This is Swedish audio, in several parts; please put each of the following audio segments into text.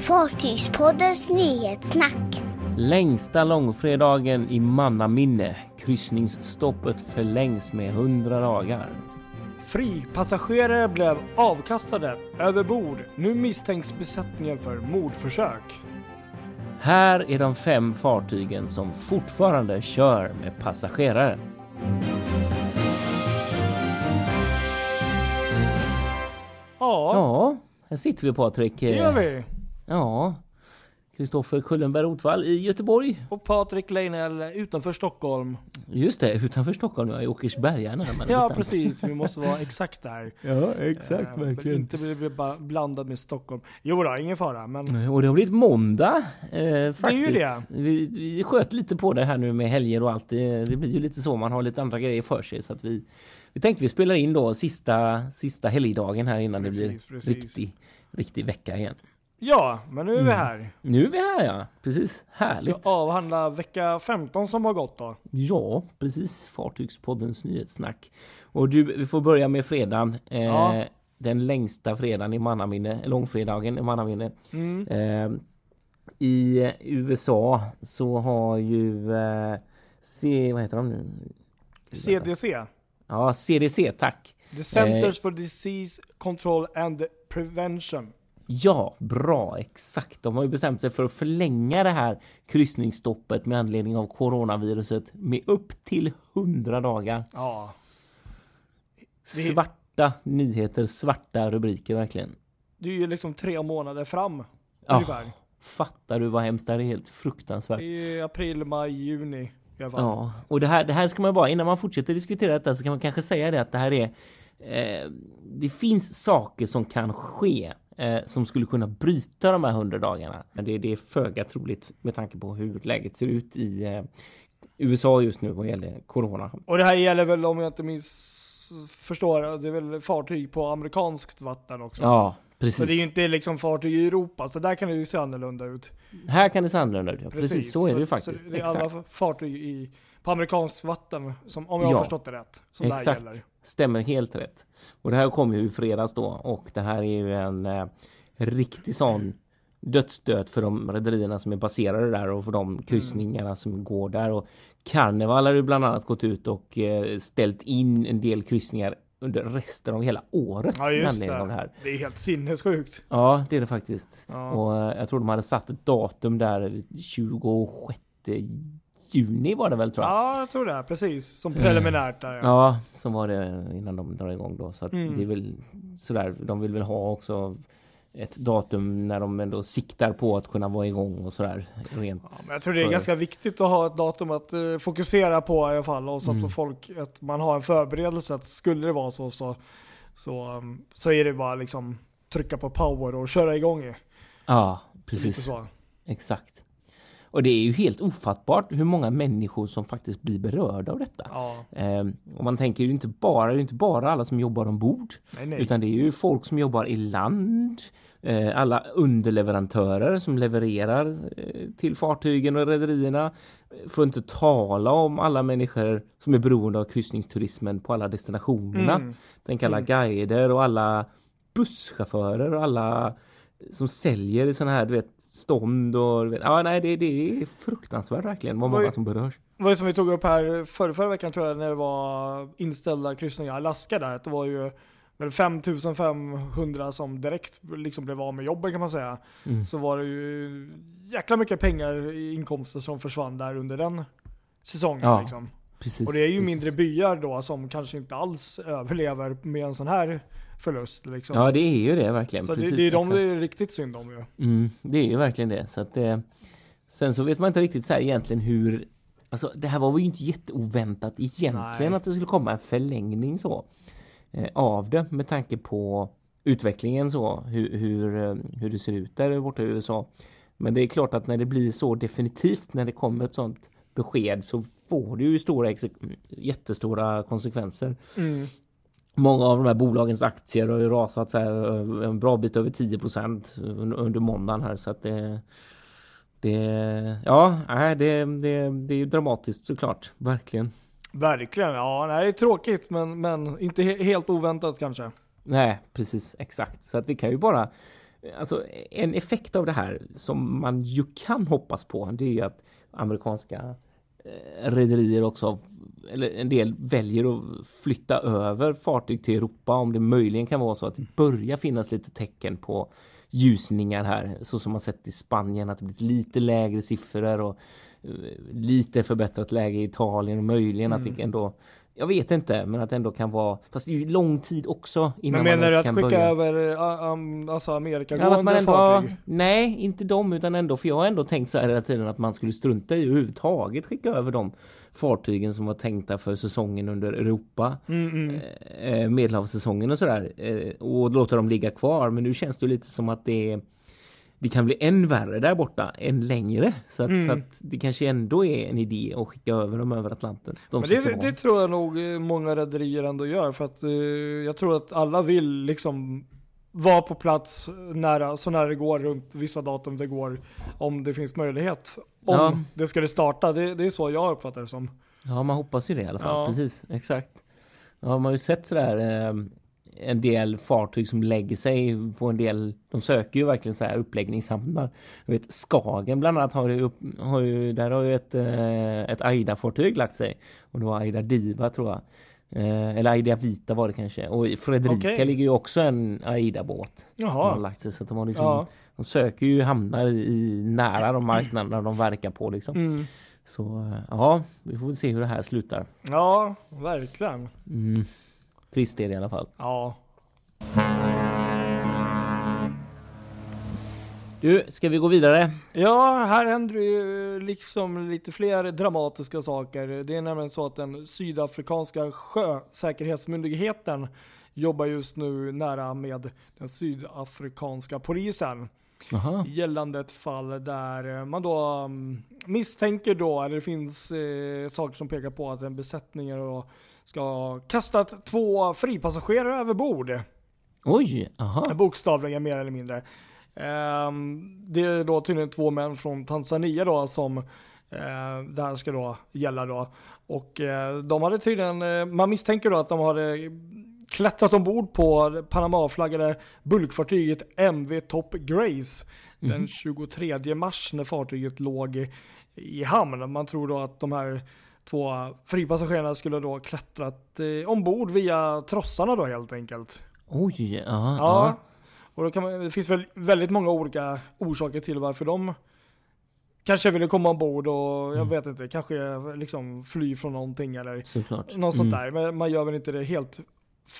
Fartygspoddens nyhetssnack. Längsta långfredagen i mannaminne. Kryssningsstoppet förlängs med 100 dagar. Fripassagerare blev avkastade över bord. Nu misstänks besättningen för mordförsök. Här är de fem fartygen som fortfarande kör med passagerare. Ja, Ja, här sitter vi Patrik. det gör vi. Ja, Kristoffer Kullenberg Rotvall i Göteborg. Och Patrik Leinell utanför Stockholm. Just det, utanför Stockholm, ja, i Åkersberga närmare Ja, bestämt. precis. Vi måste vara exakt där. Ja, exakt, Eh, men Inte bli blandad med Stockholm. Jo då, ingen fara. Men Och det har blivit måndag eh, faktiskt. ju det. Vi, vi sköt lite på det här nu med helger och allt. Det, det blir ju lite så, man har lite andra grejer för sig. Så att vi, vi tänkte vi spelar in då sista, sista helgdagen här innan det Precis, blir precis. riktig, riktig vecka igen. Ja, men nu är vi här. Nu är vi här ja, precis. Ska Härligt. avhandla vecka 15 som har gått då. Ja, precis. Fartygspoddens nyhetssnack. Och du, vi får börja med fredagen. Eh, Ja. Den längsta fredagen i mannaminne, långfredagen i mannaminne. Mm. Eh, I USA så har ju eh, C, vad heter de nu? CDC. Ja, CDC, tack. The Centers for Disease Control and Prevention. Ja, bra, exakt. De har ju bestämt sig för att förlänga det här kryssningsstoppet med anledning av coronaviruset med upp till 100 dagar. Ja. Det- Svarta nyheter, svarta rubriker verkligen. Det är ju liksom tre månader fram. Ja. Ungefär. Fattar du vad hemskt det här är? helt fruktansvärt. I april, maj, juni. Ja, och det här, det här ska man bara, innan man fortsätter diskutera detta så kan man kanske säga det att det här är eh, det finns saker som kan ske eh, som skulle kunna bryta de här hundra dagarna. Men det, det är föga troligt med tanke på hur läget ser ut i eh, USA just nu vad gäller corona. Och det här gäller väl om jag inte minns förstår, det är väl fartyg på amerikanskt vatten också. Ja, Så precis. det är ju inte liksom fartyg i Europa, så där kan det ju se annorlunda ut. Här kan det se annorlunda ut. Ja, precis. så är det ju faktiskt. Så det är Exakt. alla fartyg i, på amerikanskt vatten, som, om jag Ja. har förstått det rätt, som där Exakt. gäller. Stämmer helt rätt. Och det här kom ju i fredags då och det här är ju en eh, riktig sån dödsstöt för de rederierna som är baserade där och för de kryssningarna som går där. Och Carnival har ju bland annat gått ut och eh, ställt in en del kryssningar under resten av hela året Ja just anledning av det det. här. Det är helt sinnessjukt. Ja, det är det faktiskt. Ja. Och eh, jag tror de hade satt ett datum där 26 juni var det väl tror jag. Ja, jag tror det. Precis. Som preliminärt där. Ja. Ja, som var det innan de drar igång då. Så att Mm. det är väl sådär. De vill väl ha också ett datum när de ändå siktar på att kunna vara igång och sådär. Rent. Ja, men jag tror det är för- ganska viktigt att ha ett datum att eh, fokusera på i alla fall. Och så Mm. att folk, att man har en förberedelse att skulle det vara så så, så, um, så är det bara liksom trycka på power och köra igång. i. Ja, precis. Exakt. Och det är ju helt ofattbart hur många människor som faktiskt blir berörda av detta. Ja, Ehm, och man tänker ju inte bara, det är inte bara alla som jobbar ombord. nej nej. Utan det är ju folk som jobbar i land, eh, alla underleverantörer som levererar eh, till fartygen och rederierna. Att inte tala om alla människor som är beroende av kryssningsturismen på alla destinationerna. Mm. Tänk alla guider och alla busschaufförer och alla som säljer i sådana här du vet, stånd och ja nej det, det är fruktansvärt verkligen vad många som berörs. Det var ju som vi tog upp här förra, förra veckan tror jag när det var inställda kryssningar i Alaska där. Det var ju väl 5500 som direkt liksom blev av med jobben kan man säga. Mm. Så var det ju jäkla mycket pengar i inkomster som försvann där under den säsongen. Ja, liksom. Precis, Och det är ju precis. mindre byar då som kanske inte alls överlever med en sån här förlust. Liksom. Ja det är ju det verkligen. så det, precis, det är de det är riktigt synd om ju. Mm, det är ju verkligen det. Så att det, sen så vet man inte riktigt så här egentligen hur... Alltså det här var ju inte jätteoväntat egentligen Nej. att det skulle komma en förlängning så. Eh, av det med tanke på utvecklingen så. Hur, hur, eh, hur det ser ut där borta i USA. Men det är klart att när det blir så definitivt när det kommer ett sånt besked så får det ju stora, jättestora konsekvenser. Mm. Många av de här bolagens aktier har ju rasat så här eh, en bra bit över 10 under, måndagen här så att det det, ja, det, det, det är ju dramatiskt såklart, verkligen. Verkligen, ja det är tråkigt men, men inte he helt oväntat kanske. Nej, precis exakt. Så att vi kan ju bara Alltså en effekt av det här som man ju kan hoppas på det är ju att amerikanska eh, rederier också eller en del väljer att flytta över fartyg till Europa om det möjligen kan vara så att det börjar finnas lite tecken på ljusningar här så som man sett i Spanien att det blivit lite lägre siffror och eh, lite förbättrat läge i Italien och möjligen Mm. att det ändå jag vet inte, men att det ändå kan vara Fast det är ju lång tid också innan Men man menar du att skicka börja. över um, alltså Ja, Amerikagående ändå, fartyg? nej, inte dem utan ändå, för jag har ändå tänkt så här hela tiden att man skulle strunta i överhuvudtaget skicka över de fartygen som var tänkta för säsongen under Europa, Mm, mm. eh, medelhavssäsongen och sådär eh, och låta dem ligga kvar. Men nu känns det lite som att det det kan bli än värre där borta, än längre. Så att, Mm. så att det kanske ändå är en idé att skicka över dem över Atlanten. De Men det, det tror jag nog eh, många rederier ändå gör för att eh, jag tror att alla vill liksom vara på plats nära, så nära det går runt vissa datum det går om det finns möjlighet. Om Ja. det skulle starta, det, det är så jag uppfattar det som. Ja, man hoppas ju det i alla fall. Ja. Precis, exakt. Ja, man har ju sett sådär eh, en del fartyg som lägger sig på en del. De söker ju verkligen så här uppläggningshamnar. Jag vet Skagen bland annat har ju, upp, har ju där har ju ett, eh, ett Aida-fartyg lagt sig. Och det var Aida Diva tror jag. Eh, eller Aida Vita var det kanske. Och i Fredrika Okej. ligger ju också en Aida-båt. Som har Jaha. lagt sig. Så att de har liksom Ja. De söker ju hamnar i, nära de marknaderna de verkar på liksom. Mm. Så eh, ja, vi får se hur det här slutar. Ja, verkligen. Mm. Trist är det i alla fall. Ja. Du, ska vi gå vidare? Ja, här händer ju liksom lite fler dramatiska saker. Det är nämligen så att den sydafrikanska sjösäkerhetsmyndigheten jobbar just nu nära med den sydafrikanska polisen Jaha. gällande ett fall där man då mm, misstänker då, eller det finns eh, saker som pekar på att en besättning då ska ha kastat två fripassagerare över bord. Oj, aha. Bokstavligen mer eller mindre. Ehm, det är då tydligen två män från Tanzania då som eh, det här ska då gälla då. Och eh, de hade tydligen, eh, man misstänker då att de hade klättrat ombord på Panama-flaggade bulkfartyget MV Top Grace den 23 mars när fartyget låg i hamn. Man tror då att de här två fripassagerarna skulle då klättrat eh, ombord via trossarna då helt enkelt. Oj, aha, Ja, ja. och då kan man, det finns väl väldigt många olika orsaker till varför de kanske ville komma ombord och jag vet inte, kanske liksom fly från någonting eller Såklart. något sånt Mm. där. Men man gör väl inte det helt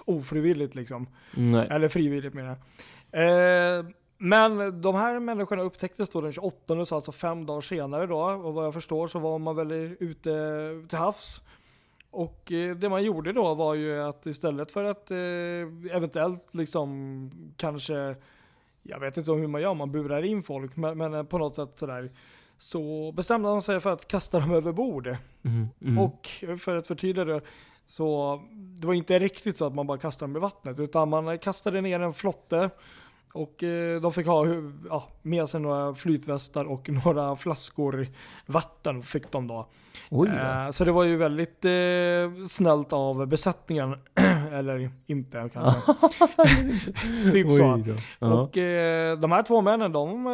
ofrivilligt liksom. Nej. Eller frivilligt menar jag. Eh, men de här människorna upptäcktes då den 28, så alltså fem dagar senare då. Och vad jag förstår så var man väl ute till havs. Och eh, det man gjorde då var ju att istället för att eh, eventuellt liksom kanske, jag vet inte hur man gör, man burar in folk, men, på något sätt sådär. Så bestämde de sig för att kasta dem över bord. Mm, mm. Och för att förtydliga det, så det var inte riktigt så att man bara kastade dem i vattnet, utan man kastade ner en flotte och eh, de fick ha ja, med sig några flytvästar och några flaskor vatten fick de då. Oj. Eh, så det var ju väldigt eh, snällt av besättningen, eller inte kanske. typ så. Oj då. Ja. Och de här två männen de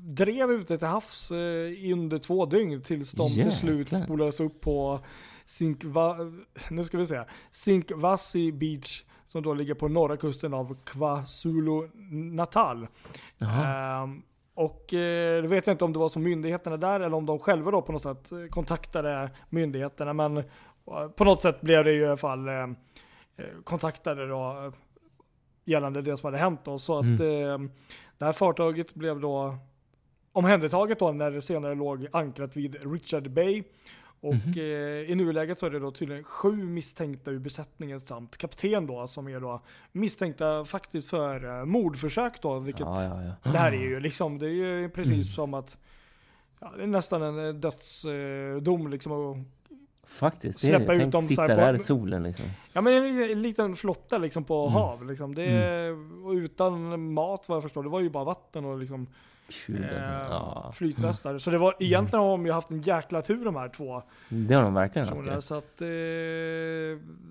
drev ute till havs under två dygn tills de till slut Jäklar. spolades upp på Sinkva, nu ska vi se, Sinkvasi Beach som då ligger på norra kusten av KwaZulu Natal. Jaha. Ehm, och eh, då vet jag inte om det var som myndigheterna där eller om de själva då på något sätt eh, kontaktade myndigheterna. Men eh, på något sätt blev det ju i alla fall eh, kontaktade då gällande det som hade hänt då. Så att eh, det här fartyget blev då omhändertaget då när det senare låg ankrat vid Richard Bay. Och eh, i nuläget så är det då tydligen sju misstänkta ur besättningen samt kapten då som är då misstänkta faktiskt för eh, mordförsök då, vilket Ja, ja, ja. det här är ju liksom, det är ju i princip som att ja, det är nästan en eh, dödsdom liksom. Och, Faktiskt, det är Släppa det. ut Tänk dem sitta där i solen liksom. ja men en, en liten flotta liksom på Mm. hav liksom. Det är, och utan mat vad jag förstår, det var ju bara vatten och liksom Alltså. eh, Ja. flytvästar. Så det var, egentligen har de ju haft en jäkla tur de här två Det har de verkligen haft. ja. Så att eh,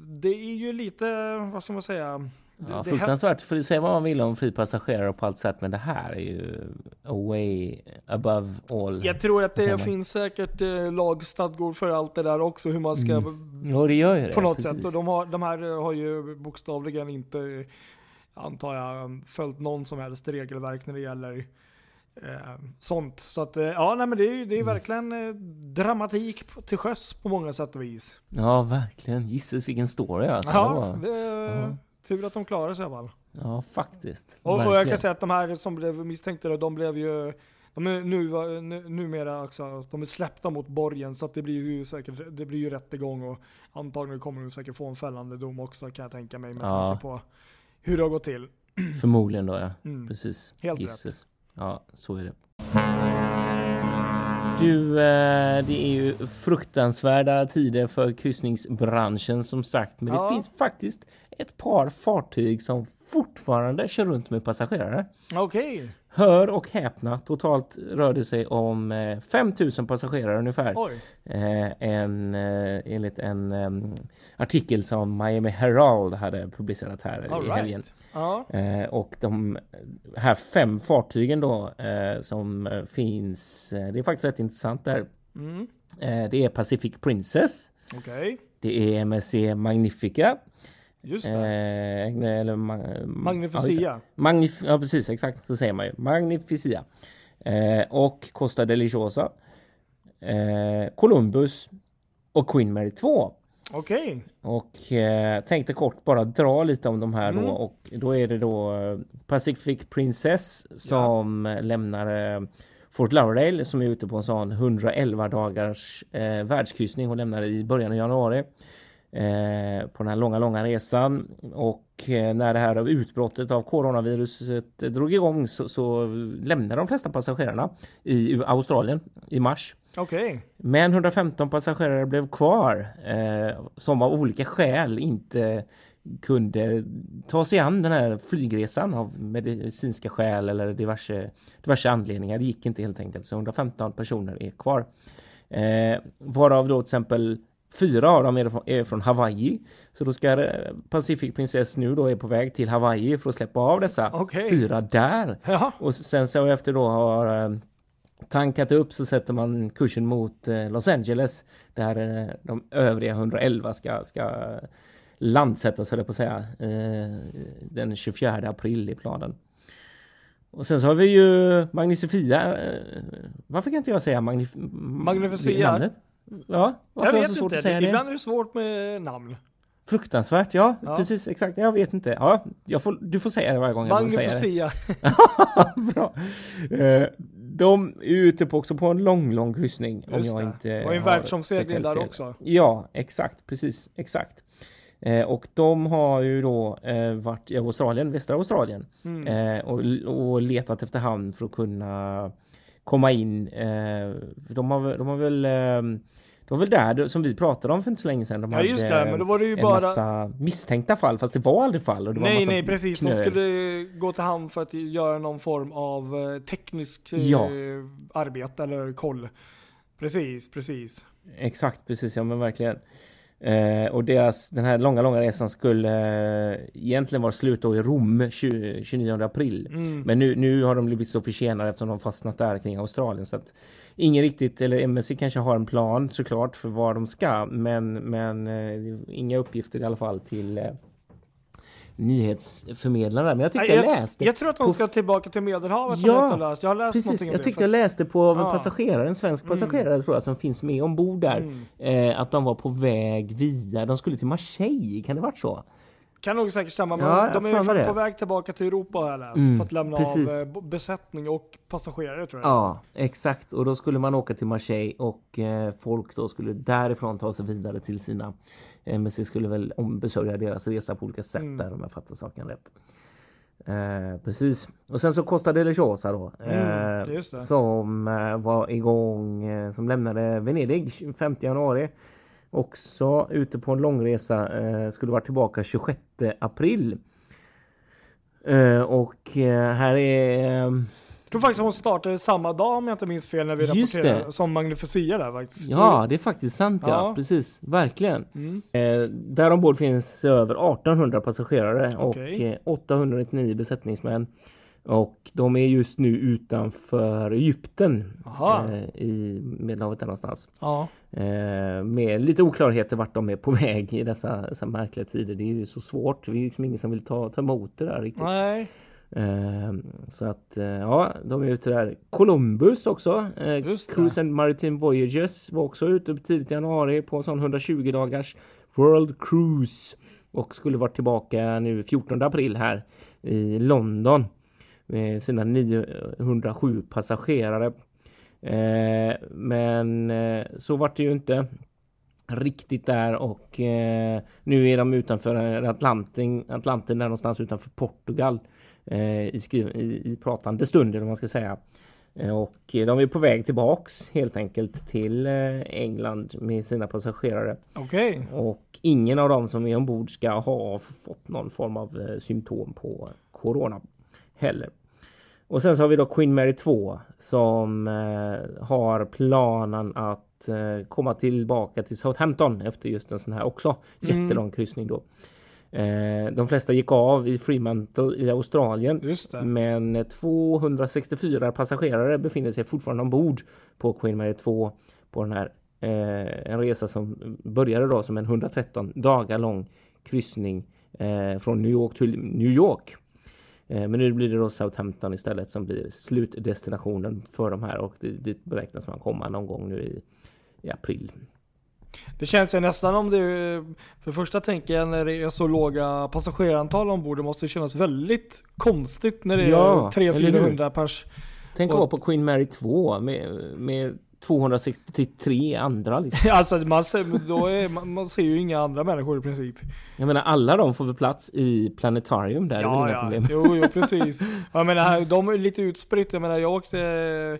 det är ju lite, vad ska man säga, Ja, det- fruktansvärt. För säga vad man vill om fri passagerare på allt sätt, men det här är ju way above all. Jag tror att det finns säkert eh, lagstadgor för allt det där också, hur man ska Ja, det gör ju det. på något precis. sätt. Och de, har, de här eh, har ju bokstavligen inte, antar jag, följt någon som helst regelverk när det gäller sånt. Så att, eh, ja, nej, men det är, det är Mm. verkligen eh, dramatik till sjöss på många sätt och vis. Ja, verkligen. Gisses vilken story alltså. Ja, det, ja. tur att de klarar sig i alla fall. ja faktiskt. Och, och jag kan säga att de här som blev misstänkta, de blev ju de är nu, nu, numera också, de är släppta mot borgen så att det blir ju säkert, det blir ju rättegång och antagligen kommer de säkert få en fällande dom också kan jag tänka mig med Ja. tanke på hur det har gått till. Förmodligen då ja. Mm. Precis. Helt Gisses. Ja, så är det. Du, eh, det är ju fruktansvärda tider för kryssningsbranschen som sagt. Men Ja. det finns faktiskt ett par fartyg som fortfarande kör runt med passagerare. Okej, Hör och häpna, totalt rör det sig om eh, 5000 passagerare ungefär. oj. Eh, en, eh, enligt en em, artikel som Miami Herald hade publicerat här All i helgen. right. Ja, Eh, och de här fem fartygen då eh, som eh, finns, eh, det är faktiskt rätt intressant där. mm. Eh, det är Pacific Princess, okej. det är MSC Magnifica, Just det. eh, eller ma- Ja, Magnificia. Magnif ja precis, exakt så säger man ju. Magnificia. Eh, och Costa Deliciosa. Eh, Columbus. Och Queen Mary 2. Okej. Och eh, tänkte kort bara dra lite om de här då. Mm. Och då är det då eh, Pacific Princess som eh, lämnar eh, Fort Lauderdale som är ute på en sån 111 dagars eh, världskryssning. Hon lämnade i början av januari. Eh, på den här långa, långa resan. Och eh, när det här utbrottet av coronaviruset drog igång så, så lämnade de flesta passagerarna i Australien i mars. Okej. Men 115 passagerare blev kvar eh, som av olika skäl inte kunde ta sig an den här flygresan av medicinska skäl eller diverse, diverse anledningar. Det gick inte helt enkelt. Så 115 personer är kvar. Eh, varav då till exempel fyra av dem är från, Hawaii. Så då ska eh, Pacific Princess nu då är på väg till Hawaii för att släppa av dessa Okej. fyra där. Ja. Och sen så efter då har eh, tankat upp så sätter man kursen mot eh, Los Angeles där de övriga 111 ska, ska landsättas höll jag på att säga den 24 april i planen. Och sen så har vi ju Magnifia. Eh, varför kan inte jag säga Magnif Magnificia? namnet? Ja, varför Jag har jag vet så svårt inte, att säga det, det? ibland är det svårt med namn. Fruktansvärt, ja, Ja. precis exakt. Jag vet inte. Ja, jag får, du får säga det varje gång jag får säga det. Magnificia. Bra. Eh, De är ute på också på en lång, lång kryssning. om Just jag det. inte Och en världsomsegling där också. Ja, exakt, precis, exakt. Eh, och de har ju då eh, varit i Australien, västra Australien Mm. eh, och, och letat efter hamn för att kunna komma in. Eh, de, har, väl- de har väl eh, det var väl där som vi pratade om för inte så länge sedan. De Ja just det, men då var det ju en bara... massa misstänkta fall, fast det var aldrig fall. Och det var Nej nej precis, de knöl. skulle gå till hamn för att göra någon form av eh, teknisk eh, Ja. arbete eller koll. Precis, precis. Exakt, precis, ja men verkligen. Eh, och deras, den här långa, långa resan skulle eh, egentligen vara slut då i Rom 20, 29 april. Mm. Men nu, nu har de blivit så försenade eftersom de fastnat där kring Australien. Så att ingen riktigt, eller MSC kanske har en plan såklart för var de ska. Men, men eh, inga uppgifter i alla fall till nyhetsförmedlare. Men jag tyckte Nej, jag, läste. jag tror att de ska tillbaka till Medelhavet. Ja, jag, inte läst. jag har läst Precis, om jag tyckte jag läste på av en passagerare, en svensk passagerare tror jag, som finns med ombord där. Mm. Eh, att de var på väg via, de skulle till Marseille, kan det varit så? Kan nog säkert stämma, men Ja, jag de är ju fan på väg tillbaka till Europa har jag läst. Mm, för att lämna precis. av eh, besättning och passagerare tror jag. Ja, exakt. Och då skulle man åka till Marseille och eh, folk då skulle därifrån ta sig vidare till sina MSC skulle väl ombesörja deras resa på olika sätt Mm. där om jag fattar saken rätt. Eh, precis. Och sen så Costa Deliciosa då. Mm, eh, det. som eh, var igång, eh, som lämnade Venedig 5 januari. Också ute på en långresa, eh, skulle vara tillbaka 26 april. Eh, och eh, här är, eh, Jag tror faktiskt hon startade samma dag om jag inte minns fel när vi Just rapporterade. det. Som Magnificia där faktiskt. Ja, det är faktiskt sant ja. Ja. Precis, verkligen. Mm. Eh, där ombord finns över 1800 passagerare Okej. och eh, 899 besättningsmän. Och de är just nu utanför Egypten eh, i Medelhavet där någonstans. Ja. Eh, med lite oklarheter vart de är på väg i dessa, dessa märkliga tider. Det är ju så svårt. Det är ju liksom ingen som vill ta, ta emot det där riktigt. Nej, Eh, så att eh, ja, de är ute där. Columbus också. Eh. Cruise and Maritime Voyages var också ute tidigt i januari på en sån 120 dagars World Cruise. Och skulle varit tillbaka nu 14 april här i London. Med sina 907 passagerare. Eh, men eh, så vart det ju inte riktigt där och eh, nu är de utanför Atlanten, Atlanten där någonstans utanför Portugal eh, i, skriv, i, i pratande stunder om man ska säga. Eh, och de är på väg tillbaks helt enkelt till eh, England med sina passagerare. okej. Och ingen av dem som är ombord ska ha fått någon form av eh, symptom på Corona heller. Och sen så har vi då Queen Mary 2 som eh, har planen att eh, komma tillbaka till Southampton efter just en sån här också Mm. jättelång kryssning då. Eh, de flesta gick av i Fremantle i Australien. Men 264 passagerare befinner sig fortfarande ombord på Queen Mary 2 på den här eh, en resa som började då som en 113 dagar lång kryssning från New York till New York. Men nu blir det då Southampton istället som blir slutdestinationen för de här och dit beräknas man komma någon gång nu i, i april. Det känns ju nästan om det, för det första tänker jag när det är så låga passagerarantal ombord, det måste kännas väldigt konstigt när det Ja, är eller hur? 300-400 pers. Tänk att vara på Queen Mary 2 med, med 263 andra liksom. Alltså man ser, då är, man, man ser ju inga andra människor i princip. Jag menar alla de får väl plats i Planetarium där, det är Ja, inga ja. problem. Jo, jo, precis. Jag menar, här, de är lite utspritt. Jag menar, jag åkte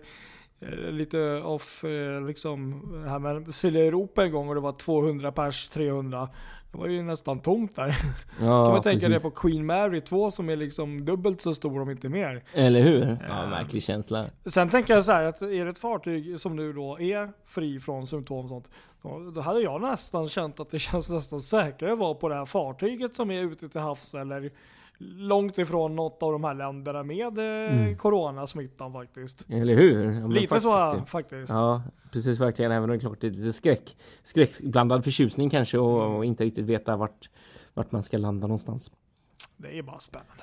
lite off, eh, liksom, här med Europa en gång och det var 200 pers, 300. Det var ju nästan tomt där. Ja, kan man tänka precis. det på Queen Mary 2 som är liksom dubbelt så stor om inte mer. Eller hur? Ja, märklig känsla. Sen tänker jag så här att är det ett fartyg som nu då är fri från symptom och sånt. Då, då hade jag nästan känt att det känns nästan säkrare att vara på det här fartyget som är ute till havs eller långt ifrån något av de här länderna med eh, Mm. coronasmittan faktiskt. Eller hur? Ja, Lite så faktiskt, ja, faktiskt. Ja, precis verkligen. Även om det är klart det är lite skräck, skräckblandad förtjusning kanske och, och inte riktigt veta vart, vart man ska landa någonstans. Det är bara spännande.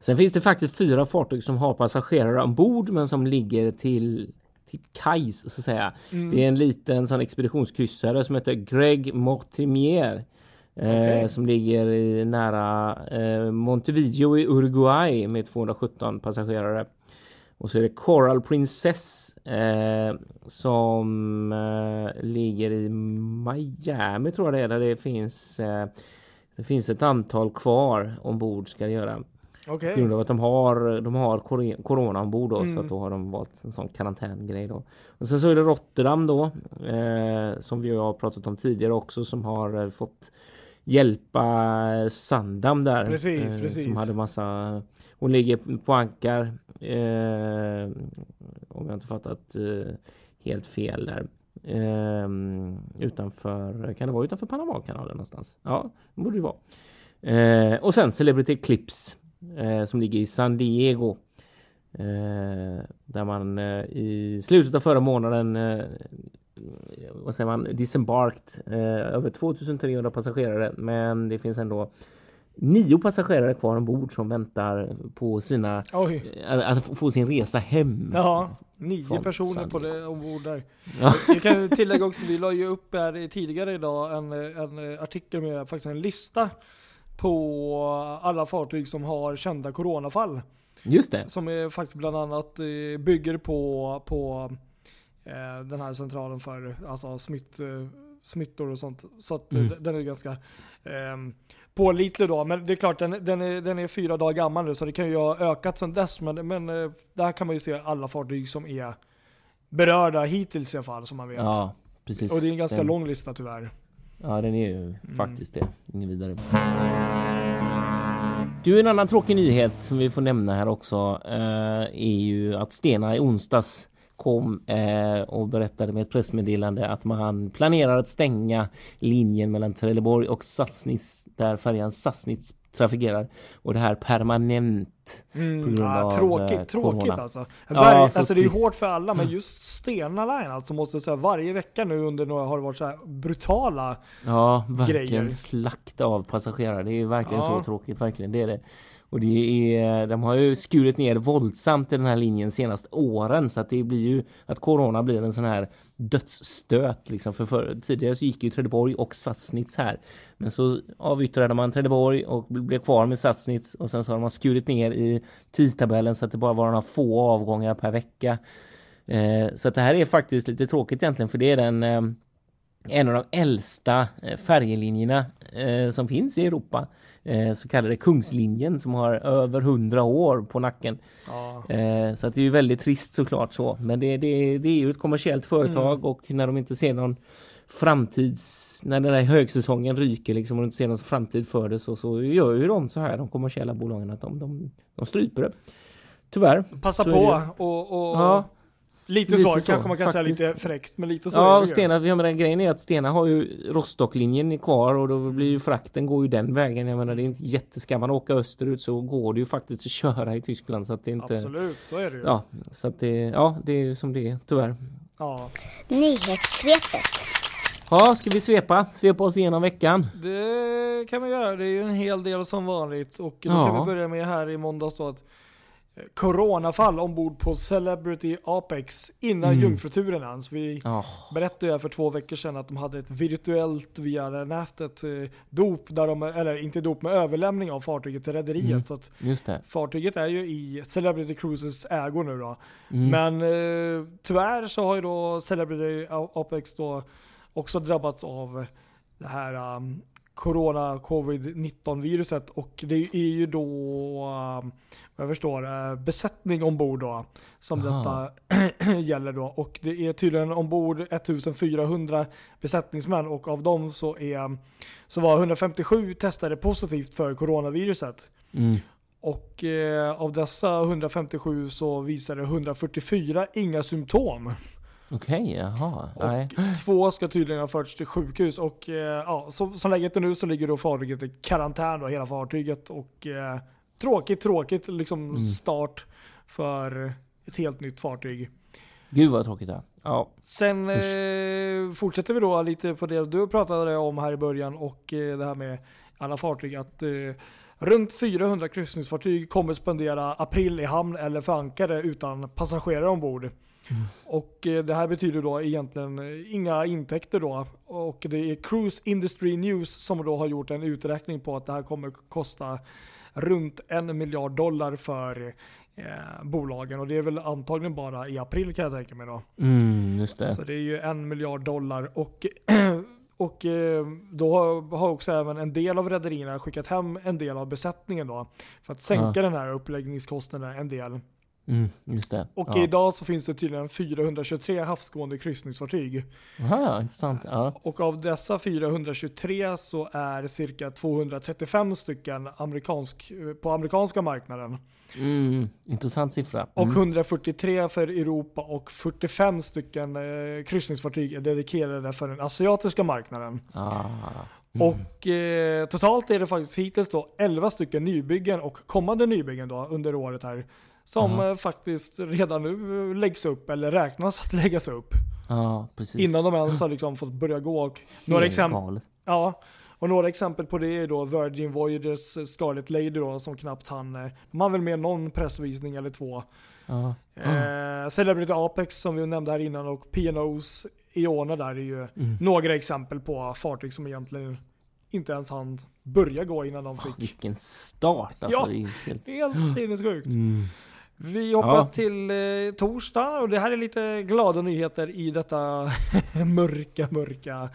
Sen finns det faktiskt fyra fartyg som har passagerare ombord men som ligger till till kajs så att säga. Mm. Det är en liten sån expeditionskryssare som heter Greg Mortimier. Eh, Okej. som ligger i nära eh, Montevideo i Uruguay med 217 passagerare. Och så är det Coral Princess eh, som eh, ligger i Miami tror jag det är där det finns eh, det finns ett antal kvar ombord ska det göra. Okej. På grund av att de har, de har corona ombord då, så Mm. att då har de valt en sån karantängrej då. Och sen så är det Rotterdam då, eh, som vi har pratat om tidigare också, som har eh, fått hjälpa Sandam där. Precis, eh, precis. Som hade massa, hon ligger på ankar, eh, om jag inte fattat eh, helt fel där. Eh, utanför, kan det vara utanför Panamakanalen någonstans? Ja, det borde det vara. Eh, och sen Celebrity Eclipse eh, som ligger i San Diego. Där man i slutet av förra månaden vad säger man, disembarked eh, över 2300 passagerare men det finns ändå nio passagerare kvar ombord som väntar på sina Oj. eh, att få sin resa hem. Ja, nio personer San på det ombord där. Ja. Jag kan tillägga också, vi la ju upp här tidigare idag en, en artikel med faktiskt en lista på alla fartyg som har kända coronafall. Just det. Som är faktiskt bland annat eh, bygger på, på den här centralen för alltså, smitt, eh, smittor och sånt. Så att eh, Mm. den är ganska eh, pålitlig då. Men det är klart, den, den, är, den är fyra dagar gammal nu så det kan ju ha ökat sedan dess. Men, men eh, där kan man ju se alla fartyg som är berörda hittills i alla fall som man vet. Ja, precis. Och det är en ganska den, lång lista tyvärr. Ja, den är ju faktiskt det. Ingen vidare. Du, en annan tråkig nyhet som vi får nämna här också eh, är ju att Stena i onsdags kom eh, och berättade med ett pressmeddelande att man planerar att stänga linjen mellan Trelleborg och Sassnitz där färjan Sassnitz trafikerar och det här permanent Mm, grund ja, av, tråkigt, eh, tråkigt corona. alltså. Ja, Varje, så alltså det är ju hårt för alla, men Mm. just Stena Line alltså måste säga varje vecka nu under några har det varit så här brutala. Ja, verkligen grejer. slakt av passagerare. Det är verkligen Ja. så tråkigt, verkligen. Det är det. Och det är, de har ju skurit ner våldsamt i den här linjen senaste åren så att det blir ju att Corona blir en sån här dödsstöt liksom för, förr. tidigare så gick ju Trelleborg och Sassnitz här men så avyttrade man Trelleborg och blev kvar med Sassnitz och sen så har man skurit ner i tidtabellen så att det bara var några få avgångar per vecka eh, så att det här är faktiskt lite tråkigt egentligen för det är den eh, en av de äldsta eh, färjelinjerna eh, som finns i Europa. Eh, så kallade Kungslinjen som har över 100 år på nacken. Ja. Så att det är ju väldigt trist såklart så. Men det, det, det är ju ett kommersiellt företag Mm. och när de inte ser någon framtids... När den här högsäsongen ryker liksom och de inte ser någon framtid för det så, så gör ju de så här de kommersiella bolagen att de, de, de stryper det. Tyvärr. Passa på det. och, och Ja. Lite, Lite så, så, kanske man kan säga faktiskt. lite fräckt, men lite så Ja, och. Stena, jag menar, grejen är att Stena har ju Rostocklinjen kvar och då blir ju frakten går ju den vägen. Jag menar det är inte jätte, ska man åka österut så går det ju faktiskt att köra i Tyskland så att det inte... Absolut, så är det ju. Ja, så att det, ja, det är ju som det är tyvärr. Ja. Nyhetssvepet. Ja, ska vi svepa? Svepa oss igenom veckan? Det kan vi göra. Det är ju en hel del som vanligt. Och då Ja. kan vi börja med här i måndags då att Coronafall ombord på Celebrity Apex innan Mm. jungfruturen ens. Vi Ja, berättade för två veckor sedan att de hade ett virtuellt via nätet eh, dop, där de, eller inte dop, med överlämning av fartyget till rederiet. Mm. Så att fartyget är ju i Celebrity Cruises ägo nu då. Mm. Men eh, tyvärr så har ju då Celebrity Apex då också drabbats av det här um, Corona Covid-19 viruset och det är ju då um, vad jag förstår eh, besättning ombord då som Aha. detta gäller då och det är tydligen ombord 1400 besättningsmän och av dem så är så var 157 testade positivt för coronaviruset. Mm. Och eh, av dessa 157 så visade 144 inga symptom. Okej, jaha. Nej. Och två ska tydligen ha förts till sjukhus. Och eh, ja, så, som läget är nu så ligger då fartyget i karantän då, hela fartyget. Och eh, tråkigt, tråkigt liksom Mm. start för ett helt nytt fartyg. Gud vad tråkigt ja. Ja. Sen eh, fortsätter vi då lite på det du pratade om här i början och eh, det här med alla fartyg. Att eh, runt 400 kryssningsfartyg kommer spendera april i hamn eller förankade utan passagerare ombord. Och eh, det här betyder då egentligen eh, inga intäkter då. Och det är Cruise Industry News som då har gjort en uträkning på att det här kommer kosta runt en miljard dollar för eh, bolagen. Och det är väl antagligen bara i april kan jag tänka mig då. Mm, just det. Så det är ju en miljard dollar. Och, och eh, då har- har också även en del av rederierna skickat hem en del av besättningen då. För att sänka Ja. den här uppläggningskostnaden en del. Mm, just det. Och ja. idag så finns det tydligen 423 havsgående kryssningsfartyg. Aha, intressant. Ja. Och av dessa 423 så är cirka 235 stycken amerikansk, på amerikanska marknaden. Mm, intressant siffra. Och Mm. 143 för Europa och 45 stycken eh, kryssningsfartyg är dedikerade för den asiatiska marknaden. Ah. Mm. Och eh, totalt är det faktiskt hittills då 11 stycken nybyggen och kommande nybyggen då under året här. Som Aha. eh, faktiskt redan nu läggs upp eller räknas att läggas upp. Ja. Innan de ens har liksom fått börja gå. Och några, exempel, ja, och några exempel på det är då Virgin Voyagers eh, Scarlet Lady då som knappt hann. eh, De har väl med någon pressvisning eller två. Ja. Eh, Celebrity Apex som vi nämnde här innan och P&O's Iona där är ju Mm. några exempel på fartyg som egentligen inte ens hann börja gå innan de fick. Vilken start alltså. Ja. Det är helt... Helt sinnessjukt. Mm. Vi hoppar Ja. till eh, torsdag och det här är lite glada nyheter i detta mörka, mörka,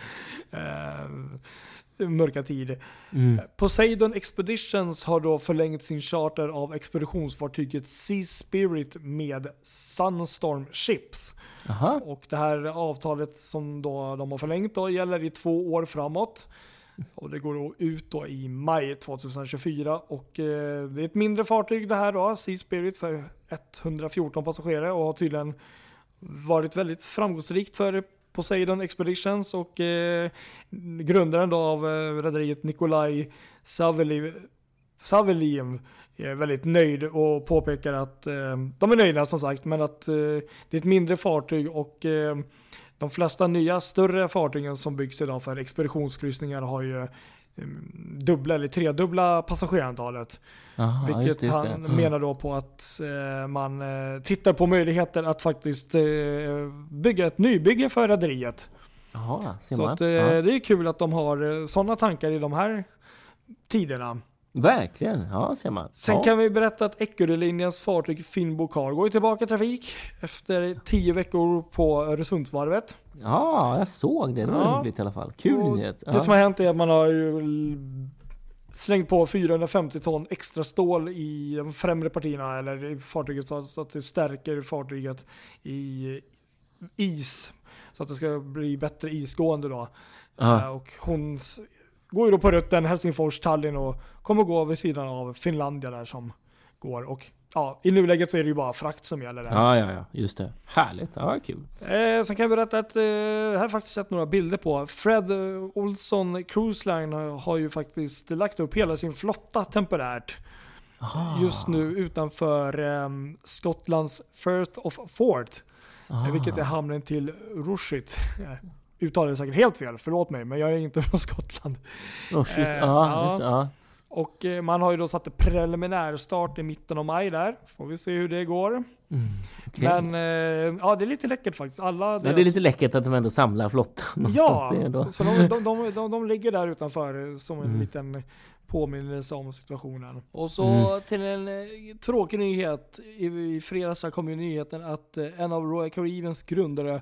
eh, mörka tid. Mm. Poseidon Expeditions har då förlängt sin charter av expeditionsfartyget Sea Spirit med Sunstorm Ships. Aha. Och det här avtalet som då de har förlängt då gäller i två år framåt. Och det går ut då i maj 2024 och eh, det är ett mindre fartyg det här då, Sea Spirit för 114 passagerare och har tydligen varit väldigt framgångsrikt för Poseidon Expeditions och eh, grundaren då av eh, rederiet Nikolaj Saveliev är väldigt nöjd och påpekar att eh, de är nöjda som sagt men att eh, det är ett mindre fartyg och eh, de flesta nya större fartygen som byggs idag för expeditionskryssningar har ju eh, dubbla eller tredubbla passagerarantalet. Aha, vilket just det, just det. han Mm. menar då på att eh, man eh, tittar på möjligheter att faktiskt eh, bygga ett nybygge för rederiet. Så att, eh, det är kul att de har sådana tankar i de här tiderna. Verkligen, ja ser man. Sen ja. kan vi berätta att Eckerölinjens fartyg Finnbo Cargo är tillbaka i trafik efter tio veckor på Öresundsvarvet. Ja, jag såg det. Det var Ja. roligt i alla fall. Kul nyhet. Det som har hänt är att man har slängt på 450 ton extra stål i de främre partierna eller i fartyget så att det stärker fartyget i is. Så att det ska bli bättre isgående då. Ja. Eh, Och hon går ju då på rutten Helsingfors, Tallinn och kommer gå vid sidan av Finlandia där som går. Och ja, i nuläget så är det ju bara frakt som gäller där. Ja, ja, ja, just det. Härligt. Ja, kul. Eh, sen kan jag berätta att eh, här har jag faktiskt sett några bilder på. Fred eh, Olsson Cruise Line har, ju faktiskt lagt upp hela sin flotta temporärt. Just nu utanför eh, Skottlands Firth of Fort. Eh, vilket är hamnen till Rushit. Uttalar det säkert helt fel, förlåt mig, men jag är inte från Skottland. Oh, shit. Eh, ja. just. Ja. Och eh, man har ju då satt en preliminär start i mitten av maj där. Får vi se hur det går. Mm, okej. Men eh, ja, det är lite läckert faktiskt. Alla Ja, det är deras- lite läckert att de ändå samlar flottan. Ja, så de, de, de, de, de ligger där utanför eh, som en Mm. liten påminnelse om situationen. Och så Mm. till en eh, tråkig nyhet. I, I fredags kom ju nyheten att en av Royal Caribbeans grundare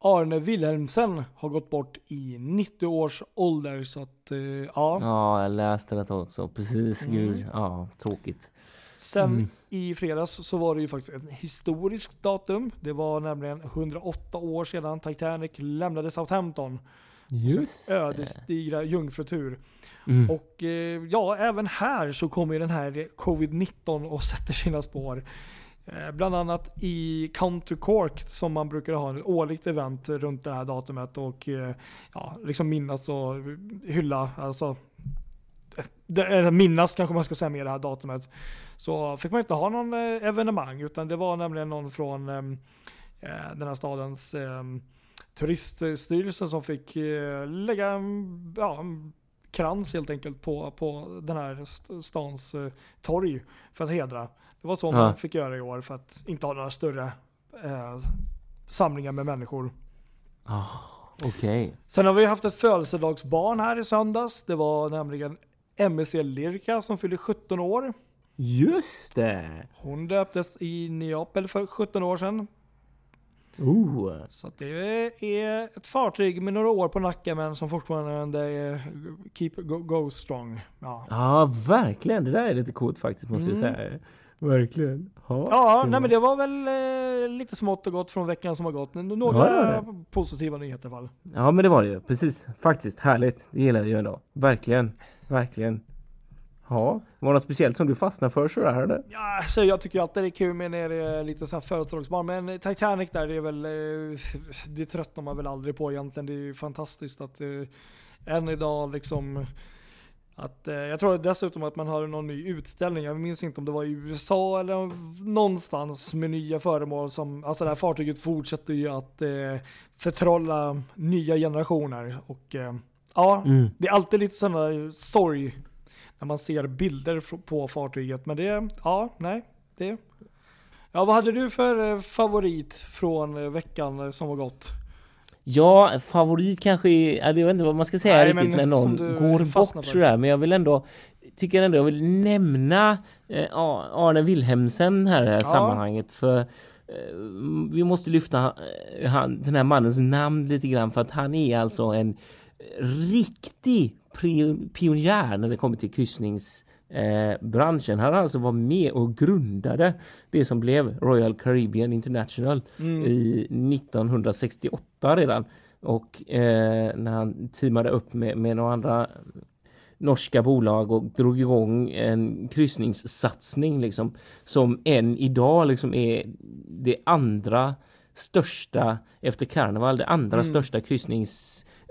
Arne Wilhelmsen har gått bort i 90 års ålder. Så att eh, ja. Ja, jag läste det också. Precis, Mm. gud. Ja, tråkigt. Sen Mm. i fredags så var det ju faktiskt ett historiskt datum. Det var nämligen 108 år sedan Titanic lämnade Southampton. Just det. Ödesdigra jungfrutur. Mm. Och eh, ja, även här så kommer ju den här covid-19 och sätter sina spår. Eh, bland annat i Country Cork som man brukar ha ett årligt event runt det här datumet och eh, ja, liksom minnas och hylla, alltså eller minnas kanske man ska säga med det här datumet. Så fick man inte ha någon eh, evenemang utan det var nämligen någon från ehm, den här stadens ehm, turiststyrelse som fick lägga en- ja, mm, krans helt enkelt på, på den här stans torg för att hedra. Det var så Ja. man fick göra i år för att inte ha några större eh, samlingar med människor. Ah, Okej. Sen har vi haft ett födelsedagsbarn här i söndags. Det var nämligen MSC Lirka som fyllde 17 år. Just det! Hon döptes i Neapel för 17 år sedan. Oh. Så det är ett fartyg med några år på nacken men som fortfarande är keep go, go strong. Ja, Ja, verkligen. Det där är lite coolt faktiskt, måste jag Mm. säga. Verkligen. Ja, ja nej, men det var väl eh, lite smått och gott från veckan som har gått. Några Ja, positiva nyheter i alla fall. Ja, men det var det ju. Precis. Faktiskt. Härligt. Det gillar vi ju ändå. Verkligen. Verkligen. Ja, var det något speciellt som du fastnade för sådär eller? Ja, så jag tycker alltid det är kul med när det är lite så här födelsedagsbarn. Men Titanic där, det är väl, eh, det tröttnar man väl aldrig på egentligen. Det är ju fantastiskt att eh, än idag liksom att, eh, jag tror dessutom att man har någon ny utställning, jag minns inte om det var i USA eller någonstans med nya föremål som, alltså det här fartyget fortsätter ju att eh, förtrolla nya generationer. Och eh, ja, Mm. det är alltid lite där sorg när man ser bilder på fartyget. Men det, ja, nej. Det. Ja, vad hade du för eh, favorit från eh, veckan som var gott? Ja, favorit kanske är, ja, jag vet inte vad man ska säga Nej, riktigt när någon går bort sådär. Men jag vill ändå, tycker ändå jag vill nämna eh, Arne Wilhelmsen här i det här Ja. sammanhanget. För eh, vi måste lyfta eh, han, den här mannens namn lite grann för att han är alltså en riktig pionjär när det kommer till kryssnings eh, branschen. Han alltså var med och grundade det som blev Royal Caribbean International Mm. i 1968 redan. Och eh, när han teamade upp med, med några andra norska bolag och drog igång en kryssningssatsning liksom som än idag liksom är det andra största efter Carnival, det andra Mm. största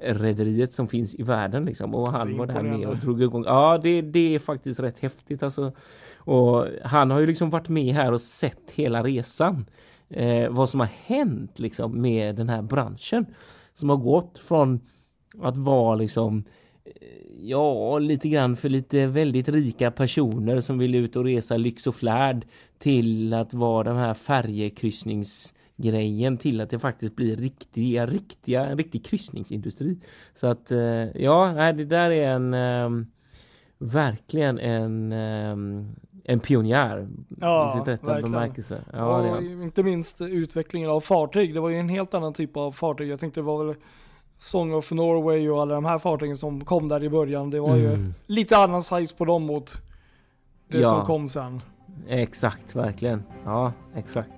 kryssningsrederiet som finns i världen liksom och han var där med och drog igång. Ja, det, det är faktiskt rätt häftigt alltså. Och han har ju liksom varit med här och sett hela resan. Eh, vad som har hänt liksom med den här branschen som har gått från att vara liksom Ja, lite grann för lite väldigt rika personer som vill ut och resa lyx och flärd till att vara den här färjekryssningsgrejen till att det faktiskt blir riktiga, riktiga, en riktig kryssningsindustri. Så att eh, ja, det där är en ehm, verkligen en ehm, en pionjär Ja, i sitt rätta verkligen. bemärkelse. Ja, och inte minst utvecklingen av fartyg. Det var ju en helt annan typ av fartyg. Jag tänkte det var väl Song of Norway och alla de här fartygen som kom där i början. Det var ju Mm. lite annan size på dem mot det Ja. som kom sen. Exakt, verkligen. Ja, exakt.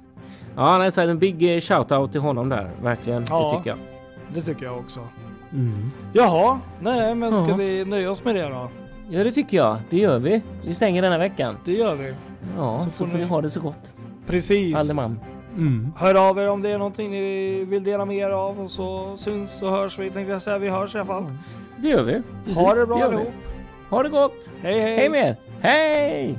Ja, nej, så en big eh, shout-out till honom där. Verkligen, Ja. det tycker jag. Det tycker jag också. Mm. Jaha, nej men ska Ja. vi nöja oss med det då? Ja, det tycker jag. Det gör vi. Vi stänger denna veckan. Det gör vi. Ja, Så så får får, ni- ni ha det så gott. Precis. Alleman. Mm. Hör av er om det är någonting ni vill dela med er av och så syns och hörs vi. Tänkte jag säga. Vi hörs i alla fall. Det gör vi. Precis, Ha det bra vi. allihop. Ha det gott. Hej hej. Hej med er. Hej!